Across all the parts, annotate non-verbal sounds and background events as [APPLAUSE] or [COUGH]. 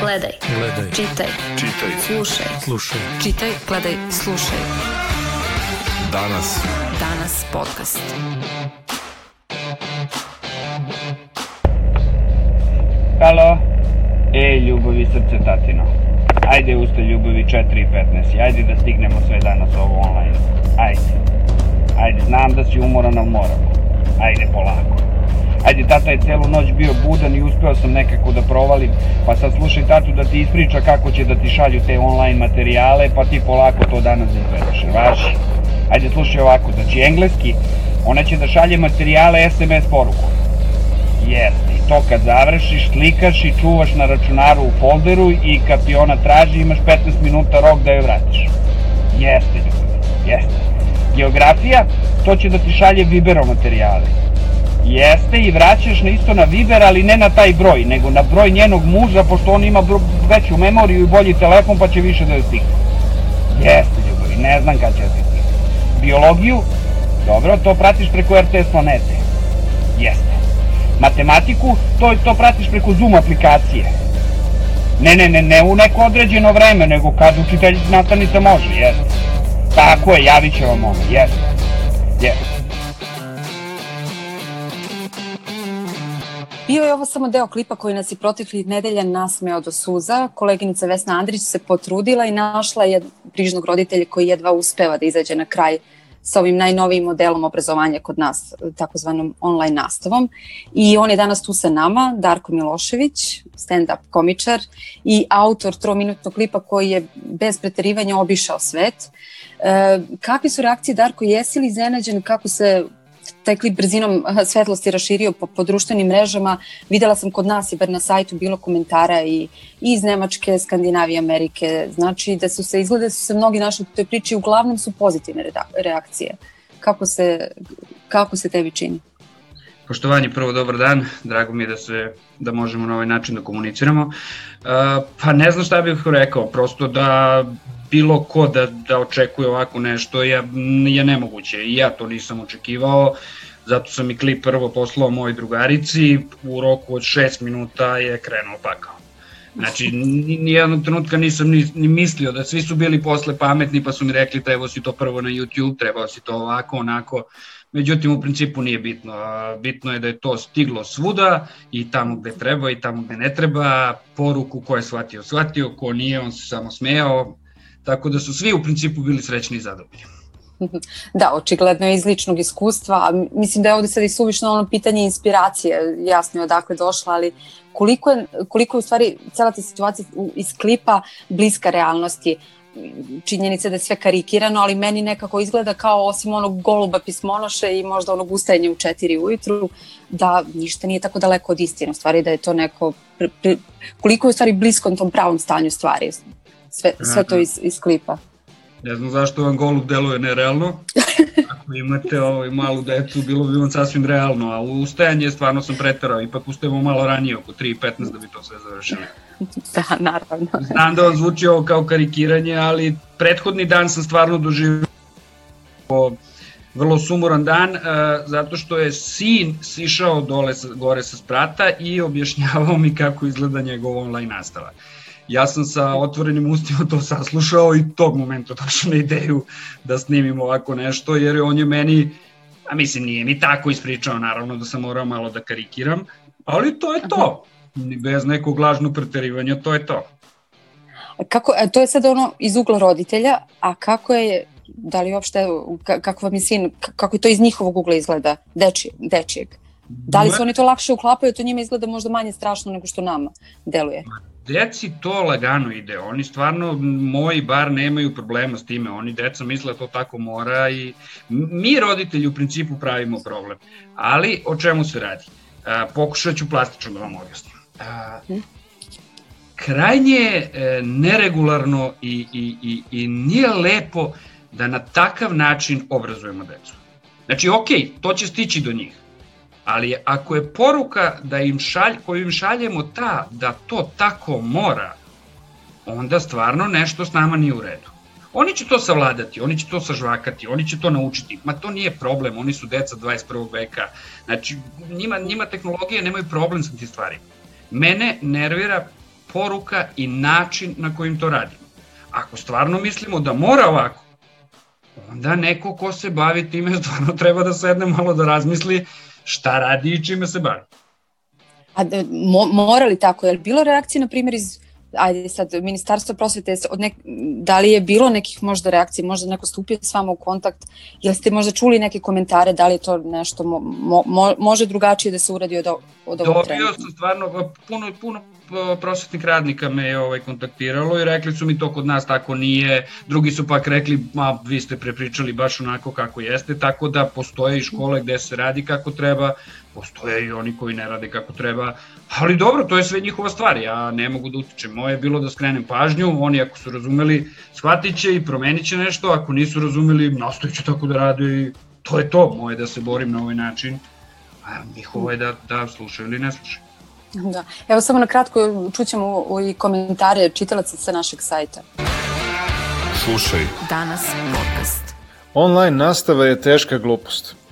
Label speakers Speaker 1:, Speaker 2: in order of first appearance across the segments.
Speaker 1: Gledaj.
Speaker 2: Gledaj.
Speaker 1: Čitaj.
Speaker 2: Čitaj.
Speaker 1: Slušaj.
Speaker 2: Slušaj.
Speaker 1: Čitaj, gledaj, slušaj.
Speaker 2: Danas.
Speaker 1: Danas podcast.
Speaker 3: Halo? Ej, ljubavi srce tatino. Ajde usta ljubavi 4 i 15. Ajde da stignemo sve danas ovo online. Ajde. Ajde, znam da si umoran, ali moramo. Ajde, polako. Ajde, tata je celu noć bio budan i uspeo sam nekako da provalim, pa sad slušaj tatu da ti ispriča kako će da ti šalju te online materijale, pa ti polako to danas da izvedeš. Važi. Ajde, slušaj ovako, znači engleski, ona će da šalje materijale SMS porukom. Jeste, i to kad završiš, slikaš i čuvaš na računaru u folderu i kad ti ona traži imaš 15 minuta rok da joj vratiš. Jeste, ljubavi, jeste. Geografija, to će da ti šalje Vibero materijale. Jeste i vraćaš na isto na Viber, ali ne na taj broj, nego na broj njenog muža, pošto on ima veću memoriju i bolji telefon, pa će više da joj stigne. Jeste, ljubavi, ne znam kad će da ti stigne. Biologiju, dobro, to pratiš preko RTS planete. Jeste. Matematiku, to, to pratiš preko Zoom aplikacije. Ne, ne, ne, ne u neko određeno vreme, nego kad učitelj nastavnica može, jeste. Tako je, javit će vam ono, jeste. Jeste.
Speaker 4: Bio je ovo samo deo klipa koji nas je proteklih nedelja nasmeo do suza. Koleginica Vesna Andrić se potrudila i našla je brižnog roditelja koji jedva uspeva da izađe na kraj sa ovim najnovijim modelom obrazovanja kod nas, takozvanom online nastavom. I on je danas tu sa nama, Darko Milošević, stand-up komičar i autor trominutnog klipa koji je bez preterivanja obišao svet. E, kakve su reakcije, Darko, jesi li iznenađen kako se taj klip brzinom svetlosti raširio po, po društvenim mrežama. Videla sam kod nas i bar na sajtu bilo komentara i, i iz Nemačke, Skandinavije, Amerike. Znači da su se, izgleda da su se mnogi našli u toj priči, uglavnom su pozitivne reakcije. Kako se, kako se tebi čini?
Speaker 3: Poštovanje, prvo dobar dan, drago mi je da se da možemo na ovaj način da komuniciramo. Uh, pa ne znam šta bih rekao, prosto da bilo ko da, da očekuje ovako nešto je, je nemoguće i ja to nisam očekivao, zato sam i klip prvo poslao moj drugarici, u roku od 6 minuta je krenuo pakao. Znači, ni- nijednog trenutka nisam ni, ni mislio da svi su bili posle pametni pa su mi rekli trebao si to prvo na YouTube, trebao si to ovako, onako. Međutim, u principu nije bitno. Bitno je da je to stiglo svuda i tamo gde treba i tamo gde ne treba. Poruku ko je shvatio, shvatio, ko nije, on se samo smejao. Tako da su svi u principu bili srećni i zadovoljni. [LAUGHS]
Speaker 4: Da, očigledno je iz ličnog iskustva. Mislim da je ovde sad i suvišno ono pitanje inspiracije, jasno je odakle došla, ali koliko je, koliko je u stvari cela ta situacija iz klipa bliska realnosti činjenica da je sve karikirano, ali meni nekako izgleda kao osim onog goluba pismonoše i možda onog ustajanja u četiri ujutru, da ništa nije tako daleko od istine, u stvari da je to neko, pre, pre, koliko je u stvari blisko tom pravom stanju stvari, sve, sve to iz, iz klipa.
Speaker 3: Ne znam zašto vam golub deluje nerealno. [LAUGHS] Ako imate ovaj malu decu, bilo bi vam sasvim realno, a ustajanje stvarno sam preterao, ipak ustajemo malo ranije, oko 3.15 da bi to sve završili.
Speaker 4: Da, naravno.
Speaker 3: Znam da vam zvuči ovo kao karikiranje, ali prethodni dan sam stvarno doživio vrlo sumoran dan, uh, zato što je sin sišao dole gore sa sprata i objašnjavao mi kako izgleda njegov online nastava. Ja sam sa otvorenim ustima to saslušao i tog momenta došao na ideju da snimim ovako nešto, jer on je meni, a mislim nije mi tako ispričao, naravno da sam morao malo da karikiram, ali to je to. Bez nekog lažnog preterivanja, to je to.
Speaker 4: Kako, a to je sad ono iz ugla roditelja, a kako je, da li uopšte, ka- kako vam je sin, kako je to iz njihovog ugla izgleda, deči, dečijeg? Da li se oni to lakše uklapaju, to njima izgleda možda manje strašno nego što nama deluje?
Speaker 3: Deci to lagano ide, oni stvarno, moji bar nemaju problema s time, oni deca misle da to tako mora i mi roditelji u principu pravimo problem. Ali o čemu se radi? A, pokušat ću plastično da vam objasnim. A, krajnje je e, neregularno i, i, i, i nije lepo da na takav način obrazujemo decu. Znači, ok, to će stići do njih, ali ako je poruka da im šalj, koju im šaljemo ta da to tako mora, onda stvarno nešto s nama nije u redu. Oni će to savladati, oni će to sažvakati, oni će to naučiti. Ma to nije problem, oni su deca 21. veka. Znači, njima, njima tehnologije nemaju problem sa tim stvarima. Mene nervira poruka i način na kojim to radimo. Ako stvarno mislimo da mora ovako, onda neko ko se bavi time stvarno treba da sedne malo da razmisli šta radi i čime se bavi.
Speaker 4: A mo, morali tako, je li bilo reakcije, na primjer, iz ajde sad, ministarstvo prosvete, od nek, da li je bilo nekih možda reakcija, možda neko stupio s vama u kontakt, jel ste možda čuli neke komentare, da li je to nešto mo, mo, može drugačije da se uradi od, od ovog
Speaker 3: trenda? Dobio sam stvarno, puno, puno prosvetnih radnika me je ovaj, kontaktiralo i rekli su mi to kod nas tako nije, drugi su pak rekli, ma vi ste prepričali baš onako kako jeste, tako da postoje i škole gde se radi kako treba, postoje i oni koji ne rade kako treba, ali dobro, to je sve njihova stvar, ja ne mogu da utičem, moje je bilo da skrenem pažnju, oni ako su razumeli, shvatit će i promenit će nešto, ako nisu razumeli, nastavit ću tako da rade i to je to, moje da se borim na ovaj način, a njihovo je da, da slušaju ili ne slušaju.
Speaker 4: Da. Evo samo na kratko čućemo i komentare čitalaca sa našeg sajta.
Speaker 2: Slušaj.
Speaker 1: Danas podcast.
Speaker 5: Online nastava je teška glupost.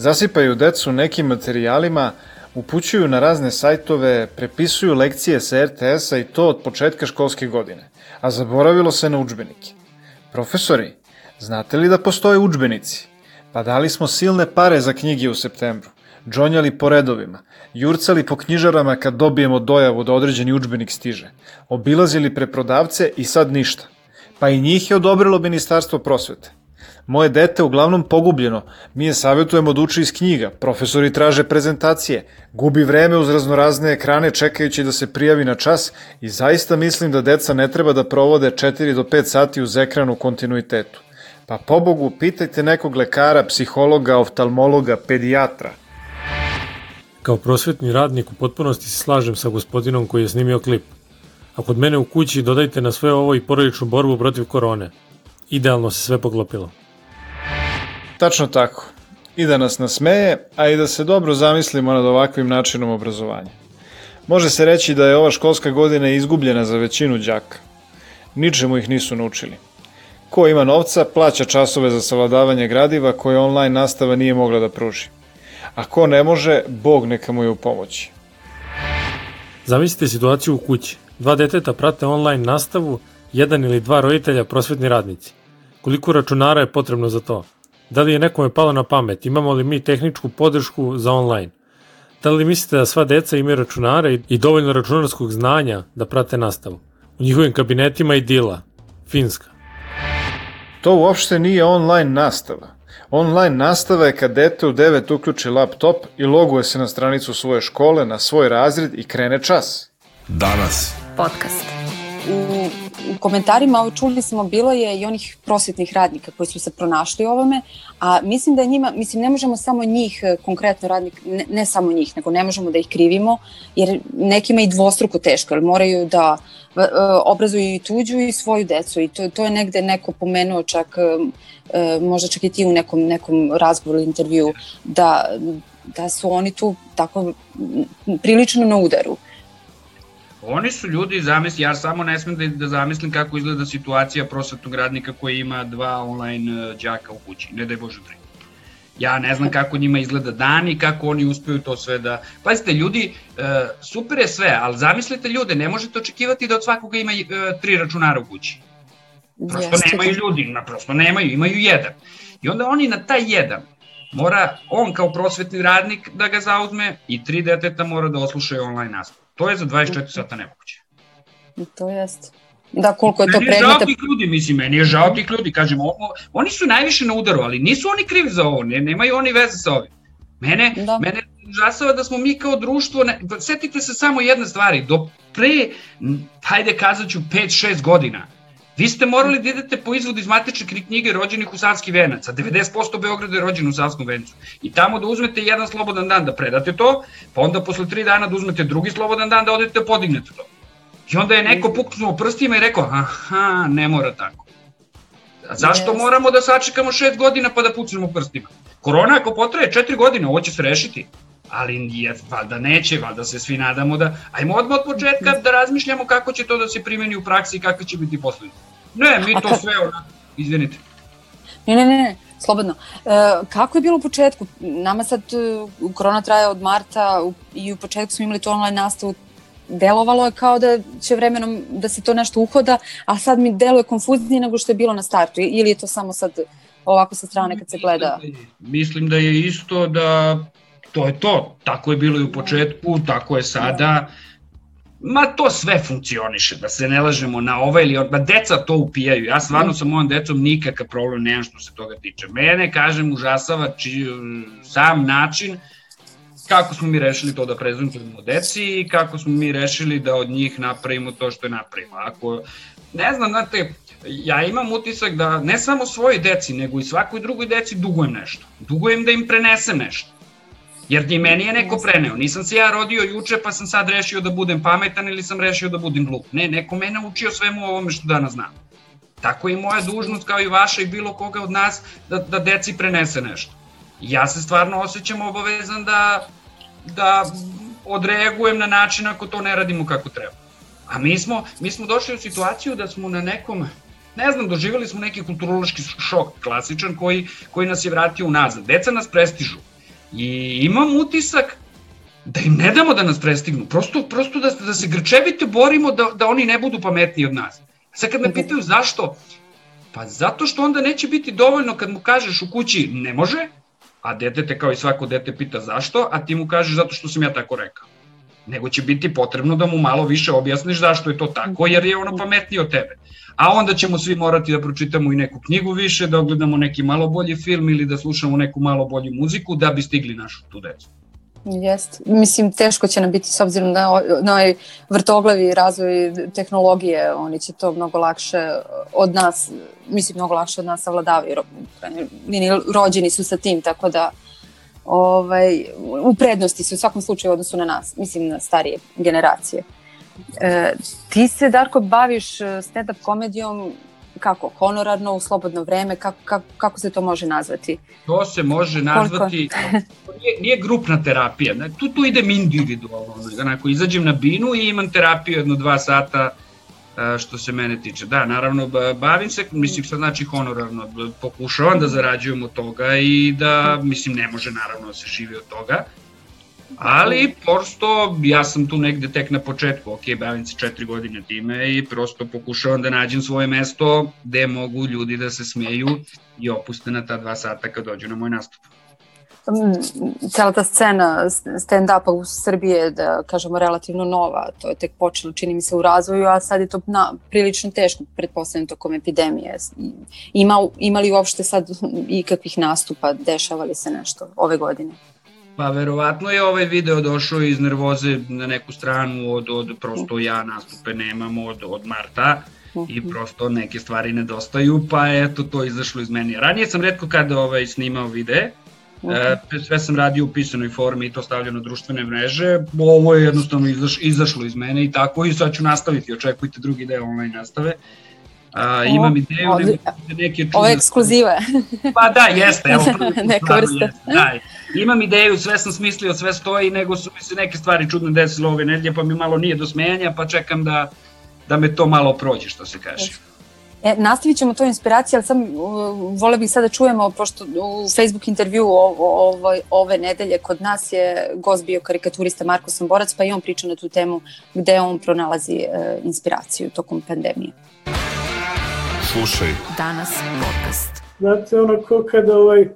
Speaker 5: Zasipaju decu nekim materijalima, upućuju na razne sajtove, prepisuju lekcije sa RTS-a i to od početka školske godine, a zaboravilo se na učbenike. Profesori, znate li da postoje učbenici? Pa dali smo silne pare za knjige u septembru džonjali po redovima, jurcali po knjižarama kad dobijemo dojavu da određeni učbenik stiže, obilazili preprodavce i sad ništa. Pa i njih je odobrilo Ministarstvo prosvete. Moje dete uglavnom pogubljeno, mi je savjetujemo da uči iz knjiga, profesori traže prezentacije, gubi vreme uz raznorazne ekrane čekajući da se prijavi na čas i zaista mislim da deca ne treba da provode 4 do 5 sati uz ekran u kontinuitetu. Pa pobogu, pitajte nekog lekara, psihologa, oftalmologa, pedijatra.
Speaker 6: Kao prosvetni radnik u potpunosti se slažem sa gospodinom koji je snimio klip. A kod mene u kući dodajte na sve ovo i porodičnu borbu protiv korone. Idealno se sve poklopilo.
Speaker 5: Tačno tako. I da nas nasmeje, a i da se dobro zamislimo nad ovakvim načinom obrazovanja. Može se reći da je ova školska godina izgubljena za većinu đaka. Ničemu ih nisu naučili. Ko ima novca, plaća časove za savladavanje gradiva koje online nastava nije mogla da pruži a ko ne može, Bog neka mu je u pomoći.
Speaker 6: Zamislite situaciju u kući. Dva deteta prate online nastavu, jedan ili dva roditelja prosvetni radnici. Koliko računara je potrebno za to? Da li je nekome palo na pamet? Imamo li mi tehničku podršku za online? Da li mislite da sva deca imaju računare i dovoljno računarskog znanja da prate nastavu? U njihovim kabinetima i dila. Finska.
Speaker 5: To uopšte nije online nastava. Online nastava je kad dete u 9 uključi laptop i loguje se na stranicu svoje škole, na svoj razred i krene čas.
Speaker 2: Danas.
Speaker 1: Podcast.
Speaker 4: U, u komentarima čuli smo bilo je i onih prosvetnih radnika koji su se pronašli ovome, a mislim da njima, mislim ne možemo samo njih e, konkretno radnik, ne, ne samo njih, nego ne možemo da ih krivimo, jer nekima i dvostruko teško, jer moraju da e, obrazuju i tuđu i svoju decu i to, to je negde neko pomenuo čak e, e, možda čak i ti u nekom, nekom razgovoru, intervju, da, da su oni tu tako prilično na udaru.
Speaker 3: Oni su ljudi, zamisli, ja samo ne smem da, da zamislim kako izgleda situacija prosvetnog radnika koji ima dva online đaka u kući, ne daj Bože tri. Ja ne znam kako njima izgleda dan i kako oni uspeju to sve da... Pazite, ljudi, e, super je sve, ali zamislite ljude, ne možete očekivati da od svakoga ima e, tri računara u kući. Prosto Jeste. nemaju ljudi, na prosto nemaju, imaju jedan. I onda oni na taj jedan mora, on kao prosvetni radnik da ga zauzme i tri deteta mora da oslušaju online nastavu. To je za 24 sata nemoguće.
Speaker 4: To jeste. Da, koliko je to predmeta...
Speaker 3: Meni je žao tih ljudi, mislim, meni je žao tih ljudi, kažem, o, oni su najviše na udaru, ali nisu oni krivi za ovo, ne, nemaju oni veze sa ovim. Mene, da. mene žasava da smo mi kao društvo, ne, setite se samo jedne stvari, do pre, hajde kazat ću, 5-6 godina, Vi ste morali da idete po izvodu iz matične knjige rođenih u Savski venac, a 90% Beograda je rođen u Savskom vencu. I tamo da uzmete jedan slobodan dan da predate to, pa onda posle tri dana da uzmete drugi slobodan dan da odete da podignete to. I onda je neko puknuo prstima i rekao, aha, ne mora tako. A zašto yes. moramo da sačekamo šest godina pa da pucnemo prstima? Korona ako potraje četiri godine, ovo će se rešiti ali je, valjda neće, valjda se svi nadamo da, ajmo odmah od početka da razmišljamo kako će to da se primeni u praksi i kakve će biti posledice. Ne, mi to sve onako, izvinite.
Speaker 4: Ne, ne, ne, slobodno. E, kako je bilo u početku? Nama sad uh, korona traje od marta i u početku smo imali to online nastavu delovalo je kao da će vremenom da se to nešto uhoda, a sad mi deluje konfuznije nego što je bilo na startu. Ili je to samo sad ovako sa strane kad se gleda?
Speaker 3: Mislim da je isto da to je to. Tako je bilo i u početku, tako je sada. Ma to sve funkcioniše, da se ne lažemo na ovaj ili. Ma deca to upijaju. Ja stvarno sa mojom decom nikakav problem nemam što se toga tiče. Mene, kažem, užasava či, sam način kako smo mi rešili to da prezentujemo deci i kako smo mi rešili da od njih napravimo to što je napravimo. Ako, ne znam, znate, ja imam utisak da ne samo svojoj deci, nego i svakoj drugoj deci dugujem nešto. Dugujem da im prenesem nešto. Jer ni meni je neko preneo. Nisam se ja rodio juče pa sam sad rešio da budem pametan ili sam rešio da budem glup. Ne, neko me naučio svemu ovome što danas znam. Tako je i moja dužnost kao i vaša i bilo koga od nas da, da deci prenese nešto. Ja se stvarno osjećam obavezan da, da odreagujem na način ako to ne radimo kako treba. A mi smo, mi smo došli u situaciju da smo na nekom, ne znam, doživjeli smo neki kulturološki šok klasičan koji, koji nas je vratio unazad. Deca nas prestižu I imam utisak da im ne damo da nas prestignu. Prosto, prosto da, da se grčevite borimo da, da oni ne budu pametniji od nas. Sad kad me pitaju zašto, pa zato što onda neće biti dovoljno kad mu kažeš u kući ne može, a dete te kao i svako dete pita zašto, a ti mu kažeš zato što sam ja tako rekao. Nego će biti potrebno da mu malo više objasniš zašto je to tako, jer je ono pametnije od tebe a onda ćemo svi morati da pročitamo i neku knjigu više, da ogledamo neki malo bolji film ili da slušamo neku malo bolju muziku da bi stigli našu tu decu.
Speaker 4: Jest. Mislim, teško će nam biti s obzirom na, na ovaj vrtoglavi razvoj tehnologije, oni će to mnogo lakše od nas, mislim, mnogo lakše od nas savladavaju. Rođeni su sa tim, tako da ovaj, u prednosti su u svakom slučaju u odnosu na nas, mislim na starije generacije. E, ti se, Darko, baviš e, stand-up komedijom kako, honorarno, u slobodno vreme, kako, kako, kako se to može nazvati?
Speaker 3: To se može nazvati, nije, nije grupna terapija, tu, tu idem individualno, onako, izađem na binu i imam terapiju jedno dva sata, što se mene tiče. Da, naravno, bavim se, mislim, sad znači honorarno, pokušavam da zarađujem od toga i da, mislim, ne može naravno da se živi od toga, ali prosto ja sam tu negde tek na početku, ok, bavim se četiri godine time i prosto pokušavam da nađem svoje mesto gde mogu ljudi da se smeju i opuste na ta dva sata kad dođu na moj nastup.
Speaker 4: Cela ta scena stand-upa u Srbiji je, da kažemo, relativno nova. To je tek počelo, čini mi se, u razvoju, a sad je to na, prilično teško, pretpostavljam, tokom epidemije. Ima, ima li uopšte sad ikakvih nastupa? Dešava li se nešto ove godine?
Speaker 3: Pa verovatno je ovaj video došao iz nervoze na neku stranu od, od prosto ja nastupe nemam od, od marta i mhm. prosto neke stvari nedostaju, pa eto to izašlo iz meni. Ranije sam redko kada ovaj, snimao videe, Okay. E, sve sam radio u pisanoj formi i to stavljao na društvene mreže. Ovo je jednostavno izaš, izašlo iz mene i tako i sad ću nastaviti. Očekujte drugi deo online nastave. A, imam ideju
Speaker 4: ovdje, da neke čudne... Ovo je ekskluziva. [LAUGHS]
Speaker 3: pa da, jeste. Evo, [LAUGHS]
Speaker 4: Neka vrsta.
Speaker 3: Da, imam ideju, sve sam smislio, sve stoji, nego su mi se neke stvari čudne desile ove nedelje, pa mi malo nije do smejanja, pa čekam da, da me to malo prođe, što se kaže.
Speaker 4: E, nastavit ćemo to inspiracije, ali sam uh, vole bih sada da čujemo, pošto u Facebook intervju o, o, ove, ove nedelje kod nas je gost bio karikaturista Marko Samborac, pa i on priča na tu temu gde on pronalazi uh, inspiraciju tokom pandemije.
Speaker 1: Slušaj. Danas podcast.
Speaker 7: Znate, ono ko kada ovaj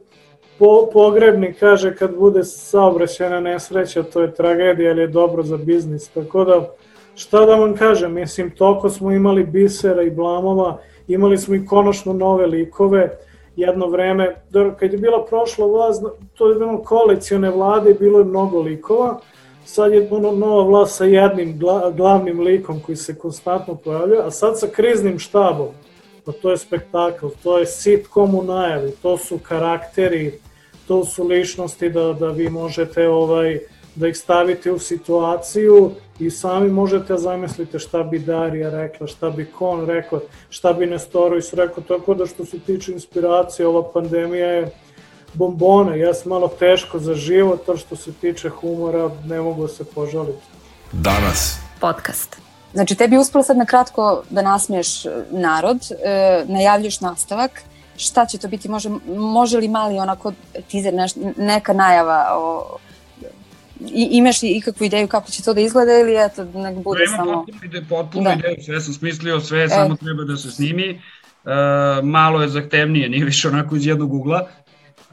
Speaker 7: po, pogrebnik kaže kad bude saobraćena nesreća, to je tragedija ili je dobro za biznis. Tako da, šta da vam kažem, mislim, toko smo imali bisera i blamova, imali smo i konačno nove likove, jedno vreme, kad je bila prošla vlast, to je bilo koalicijone vlade bilo je mnogo likova, sad je ono nova vlast sa jednim glavnim likom koji se konstantno pojavlja, a sad sa kriznim štabom. Pa to je spektakl, to je sitcom u najavi, to su karakteri, to su ličnosti da, da vi možete ovaj, da ih stavite u situaciju i sami možete da zamislite šta bi Darija rekla, šta bi Kon rekla, šta bi Nestorović rekao, tako da što se tiče inspiracije, ova pandemija je bombona, ja sam malo teško za život, to što se tiče humora ne mogu se požaliti.
Speaker 1: Danas. Podcast.
Speaker 4: Znači, tebi je uspelo sad na kratko da nasmiješ e, narod, e, najavljaš nastavak, šta će to biti, može, može li mali onako teaser, neš, neka najava o i, imaš li ikakvu ideju kako će to da izgleda ili eto, nek bude
Speaker 3: Nema
Speaker 4: samo...
Speaker 3: Potpuno, ide, potpuno da. ideju, sve sam smislio, sve e. samo treba da se snimi. E, malo je zahtevnije, nije više onako iz jednog ugla.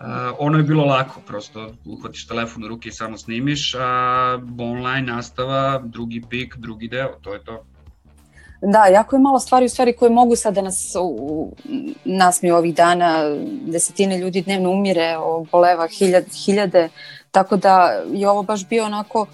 Speaker 3: Uh, ono je bilo lako, prosto uhvatiš telefon u ruke i samo snimiš, a online nastava, drugi pik, drugi deo, to je to.
Speaker 4: Da, jako je malo stvari u stvari koje mogu sad da nas u, nasmiju ovih dana, desetine ljudi dnevno umire, oboleva hiljade, hiljade, tako da je ovo baš bio onako,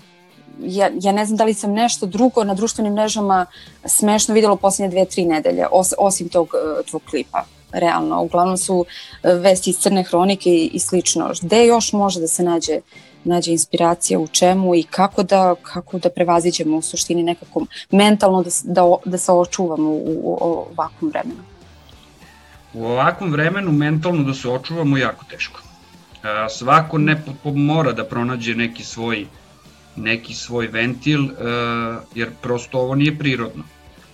Speaker 4: ja, ja ne znam da li sam nešto drugo na društvenim mrežama smešno videla u posljednje dve, tri nedelje, os, osim tog uh, tvog klipa realno. Uglavnom su e, vesti iz crne hronike i, i slično. Gde još može da se nađe nađe inspiracija u čemu i kako da, kako da prevaziđemo u suštini nekako mentalno da, da, da se očuvamo u, u ovakvom vremenu?
Speaker 3: U ovakvom vremenu mentalno da se očuvamo jako teško. Svako ne mora da pronađe neki svoj neki svoj ventil, a, jer prosto ovo nije prirodno.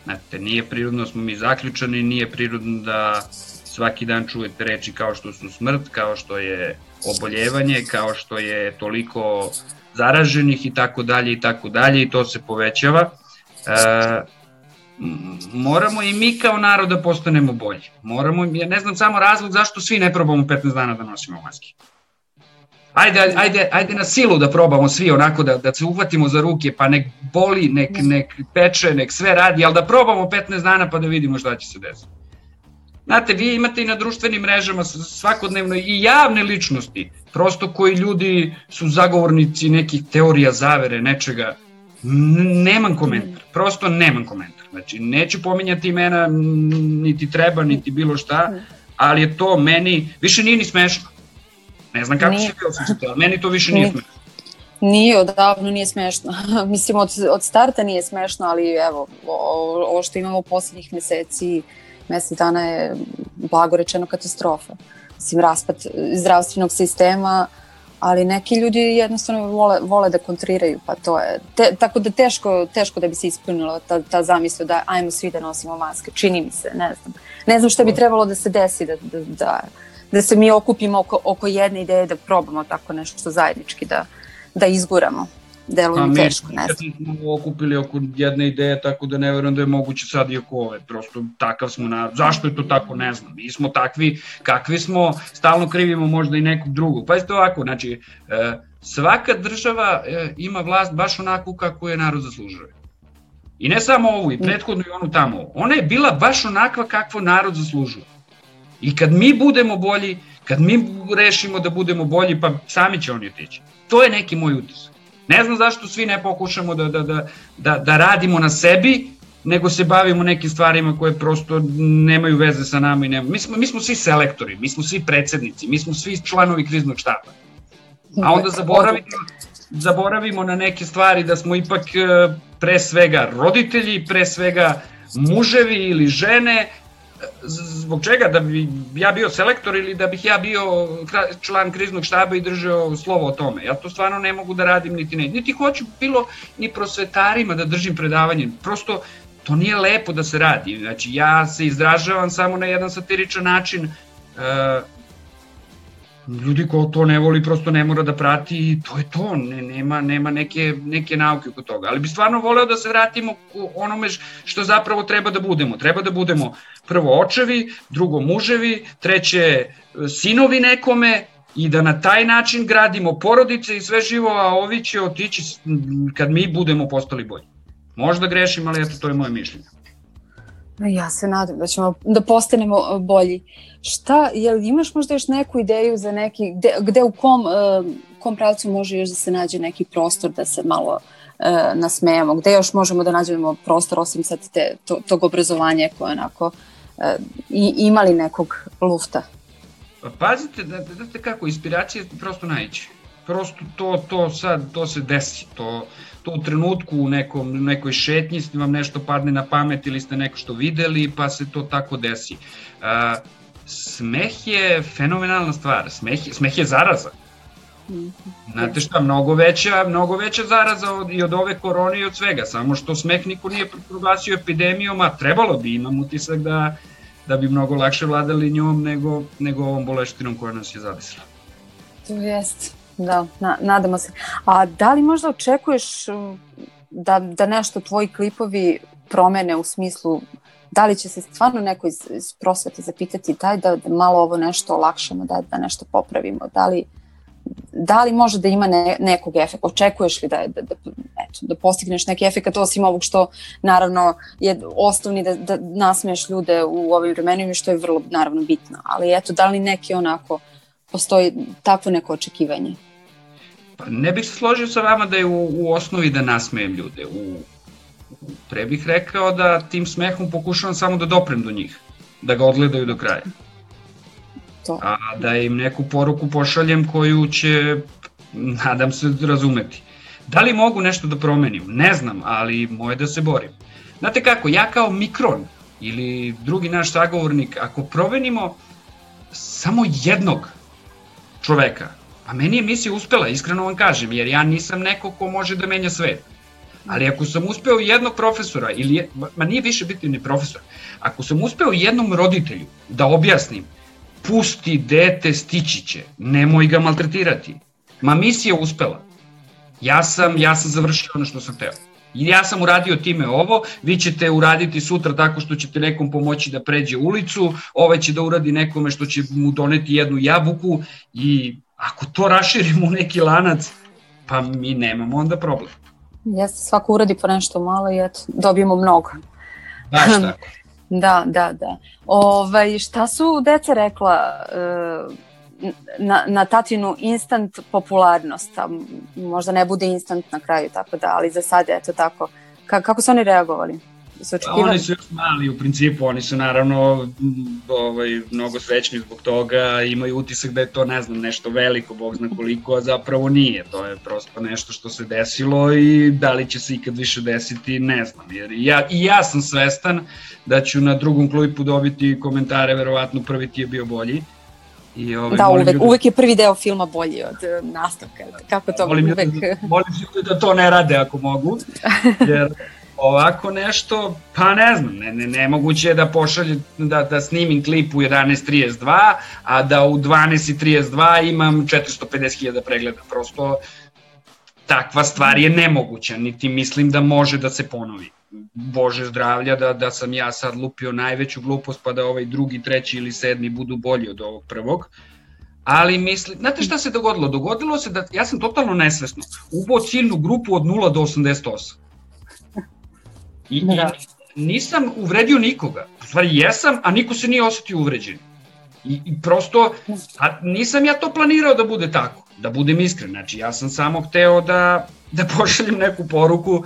Speaker 3: Znate, nije prirodno da smo mi zaključani, nije prirodno da svaki dan čujete reči kao što su smrt, kao što je oboljevanje, kao što je toliko zaraženih i tako dalje i tako dalje i to se povećava. E, moramo i mi kao narod da postanemo bolji. Moramo, ja ne znam samo razlog zašto svi ne probamo 15 dana da nosimo maske. Ajde, ajde, ajde na silu da probamo svi onako da, da se uhvatimo za ruke, pa nek boli, nek, nek peče, nek sve radi, ali da probamo 15 dana pa da vidimo šta će se desiti. Znate, vi imate i na društvenim mrežama svakodnevno i javne ličnosti, prosto koji ljudi su zagovornici nekih teorija zavere, nečega. Nemam komentar, prosto nemam komentar. Znači, neću pominjati imena, niti treba, niti bilo šta, ali je to meni, više nije ni smešno. Ne znam kako nije. se vi osjećate, ali meni to više nije, nije smešno.
Speaker 4: Nije, odavno nije smešno. [LAUGHS] Mislim, od, od starta nije smešno, ali evo, ovo što imamo poslednjih meseci, mesec dana je blago rečeno katastrofa. Mislim, raspad zdravstvenog sistema, ali neki ljudi jednostavno vole, vole da kontriraju, pa to je, te, tako da teško, teško da bi se ispunila ta, ta zamisla da ajmo svi da nosimo maske, čini mi se, ne znam. Ne znam šta bi trebalo da se desi, da, da, da, da se mi okupimo oko, oko jedne ideje, da probamo tako nešto zajednički da, da izguramo deluje mi teško, ne znam.
Speaker 3: Mi smo okupili oko jedne ideje, tako da ne verujem da je moguće sad i oko ove. Prosto takav smo na... Zašto je to tako, ne znam. Mi smo takvi, kakvi smo, stalno krivimo možda i nekog drugog. Pa to ovako, znači, e, svaka država e, ima vlast baš onako kako je narod zaslužuje. I ne samo ovu, i prethodnu i onu tamo. Ona je bila baš onakva kakvo narod zaslužuje. I kad mi budemo bolji, kad mi rešimo da budemo bolji, pa sami će oni otići. To je neki moj utisak. Ne znam zašto svi ne pokušamo da, da, da, da, da radimo na sebi, nego se bavimo nekim stvarima koje prosto nemaju veze sa nama i nema. Mi smo, mi smo svi selektori, mi smo svi predsednici, mi smo svi članovi kriznog štaba. A onda zaboravimo, zaboravimo na neke stvari da smo ipak e, pre svega roditelji, pre svega muževi ili žene zbog čega da bi ja bio selektor ili da bih ja bio član kriznog štaba i držao slovo o tome. Ja to stvarno ne mogu da radim niti ne. Niti hoću bilo ni prosvetarima da držim predavanje. Prosto to nije lepo da se radi. Znači ja se izražavam samo na jedan satiričan način. E, ljudi ko to ne voli prosto ne mora da prati i to je to, ne, nema, nema neke, neke nauke oko toga. Ali bi stvarno voleo da se vratimo u onome što zapravo treba da budemo. Treba da budemo prvo očevi, drugo muževi, treće e, sinovi nekome, i da na taj način gradimo porodice i sve živo, a ovi će otići kad mi budemo postali bolji. Možda grešim, ali eto, to je moje mišljenje.
Speaker 4: Ja se nadam da ćemo da postanemo uh, bolji. Šta, jel imaš možda još neku ideju za neki, gde, gde u kom, uh, kom pravcu može još da se nađe neki prostor da se malo uh, nasmejamo, gde još možemo da nađemo prostor osim sad te, to, tog obrazovanja koje onako uh, i, imali nekog lufta?
Speaker 3: Pa pazite, da, da, da kako, inspiracija prosto najće. Prosto to, to sad, to se desi, to, to u trenutku u nekom, nekoj šetnji vam nešto padne na pamet ili ste neko što videli pa se to tako desi. Uh, smeh je fenomenalna stvar, smeh, je, smeh je zaraza. Znate šta, mnogo veća, mnogo veća zaraza od, i od ove korone i od svega, samo što smeh niko nije proglasio epidemijom, a trebalo bi, imam utisak da, da bi mnogo lakše vladali njom nego, nego ovom boleštinom koja nas je zadesila.
Speaker 4: To jest. Da, na, nadamo se. A da li možda očekuješ um, da, da nešto tvoji klipovi promene u smislu da li će se stvarno neko iz, iz prosvete zapitati daj da, da malo ovo nešto olakšamo, da, da nešto popravimo, da li, da li može da ima ne, nekog efekta, očekuješ li da, da, da, eto, da postigneš neki efekt osim ovog što naravno je osnovni da, da nasmeješ ljude u ovim vremenima što je vrlo naravno bitno, ali eto da li neki onako postoji takvo neko očekivanje?
Speaker 3: Pa ne bih se složio sa vama da je u, u osnovi da nasmejem ljude. U, pre bih rekao da tim smehom pokušavam samo da doprem do njih, da ga odgledaju do kraja. To. A da im neku poruku pošaljem koju će, nadam se, razumeti. Da li mogu nešto da promenim? Ne znam, ali moje da se borim. Znate kako, ja kao mikron ili drugi naš sagovornik, ako promenimo samo jednog čoveka, a meni je misija uspela, iskreno vam kažem, jer ja nisam neko ko može da menja svet. Ali ako sam uspeo jednog profesora, ili, ma nije više biti ni profesor, ako sam uspeo jednom roditelju da objasnim, pusti dete stići će, nemoj ga maltretirati. Ma misija uspela. Ja sam, ja sam završio ono što sam teo. Ja sam uradio time ovo, vi ćete uraditi sutra tako što ćete nekom pomoći da pređe ulicu, ovaj će da uradi nekome što će mu doneti jednu jabuku i ako to raširimo u neki lanac, pa mi nemamo onda problem.
Speaker 4: Jeste, svako uradi po nešto malo i eto, dobijemo mnogo.
Speaker 3: Baš tako. [LAUGHS]
Speaker 4: Da, da, da. Ovaj, šta su deca rekla e, na, na tatinu instant popularnost? A možda ne bude instant na kraju, tako da, ali za sad je to tako. Ka, kako su oni reagovali?
Speaker 3: su očekivali? Oni su još mali u principu, oni su naravno ovaj, mnogo srećni zbog toga, imaju utisak da je to, ne znam, nešto veliko, bog zna koliko, a zapravo nije. To je prosto nešto što se desilo i da li će se ikad više desiti, ne znam. Jer ja, I ja sam svestan da ću na drugom klipu dobiti komentare, verovatno prvi ti je bio bolji.
Speaker 4: I ovaj, da, uvek, ljude... uvek je prvi deo filma bolji od uh, nastavka. Kako to
Speaker 3: molim
Speaker 4: uvek...
Speaker 3: Ljude, molim ljude da to ne rade ako mogu, [LAUGHS] jer ovako nešto, pa ne znam, ne, ne, nemoguće je da pošalje, da, da snimim klip u 11.32, a da u 12.32 imam 450.000 pregleda, prosto takva stvar je nemoguća, niti mislim da može da se ponovi. Bože zdravlja da, da sam ja sad lupio najveću glupost pa da ovaj drugi, treći ili sedmi budu bolji od ovog prvog. Ali mislim, znate šta se dogodilo? Dogodilo se da ja sam totalno nesvesno ubo ciljnu grupu od 0 do 88 I, da. i nisam uvredio nikoga. U stvari jesam, a niko se nije osetio uvređen. I, I prosto, a nisam ja to planirao da bude tako, da budem iskren. Znači, ja sam samo hteo da, da pošaljem neku poruku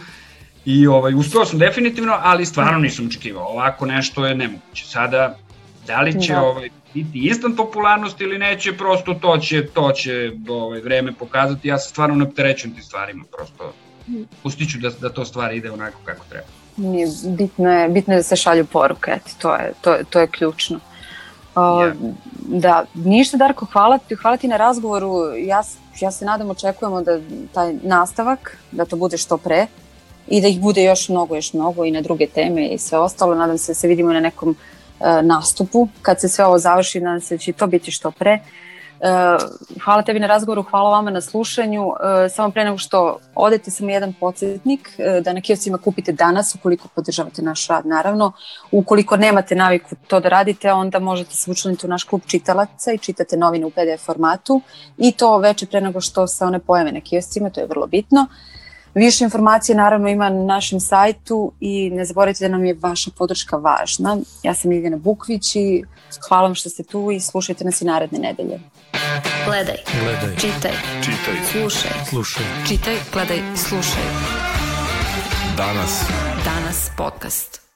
Speaker 3: i ovaj, uspeo sam definitivno, ali stvarno nisam očekivao. Ovako nešto je nemoguće. Sada, da li će da. ovaj, biti instant popularnost ili neće, prosto to će, to će ovaj, vreme pokazati. Ja se stvarno ne opterećujem tim stvarima, prosto pustit ću da, da to stvari ide onako kako treba.
Speaker 4: Nije, bitno, je, bitno je da se šalju poruke, eto, to je, to, to je ključno. Uh, yeah. Da, ništa Darko, hvala ti, hvala ti na razgovoru. Ja, ja se nadam, očekujemo da taj nastavak, da to bude što pre i da ih bude još mnogo, još mnogo i na druge teme i sve ostalo. Nadam se da se vidimo na nekom uh, nastupu. Kad se sve ovo završi, nadam se da će to biti što pre. Eh, hvala tebi na razgovoru, hvala vama na slušanju. Eh, samo pre nego što odete, samo jedan podsjetnik eh, da na kioscima kupite danas ukoliko podržavate naš rad, naravno. Ukoliko nemate naviku to da radite, onda možete se učlaniti u naš klub čitalaca i čitate novine u PDF formatu i to veče pre nego što se one pojave na kioscima, to je vrlo bitno. Više informacije naravno ima na našem sajtu i ne zaboravite da nam je vaša podrška važna. Ja sam Ljiljana Bukvić i hvala vam što ste tu i slušajte nas i naredne nedelje.
Speaker 1: Gledaj, gledaj, čitaj, čitaj, slušaj, slušaj, čitaj, gledaj, slušaj. Danas. Danas podcast.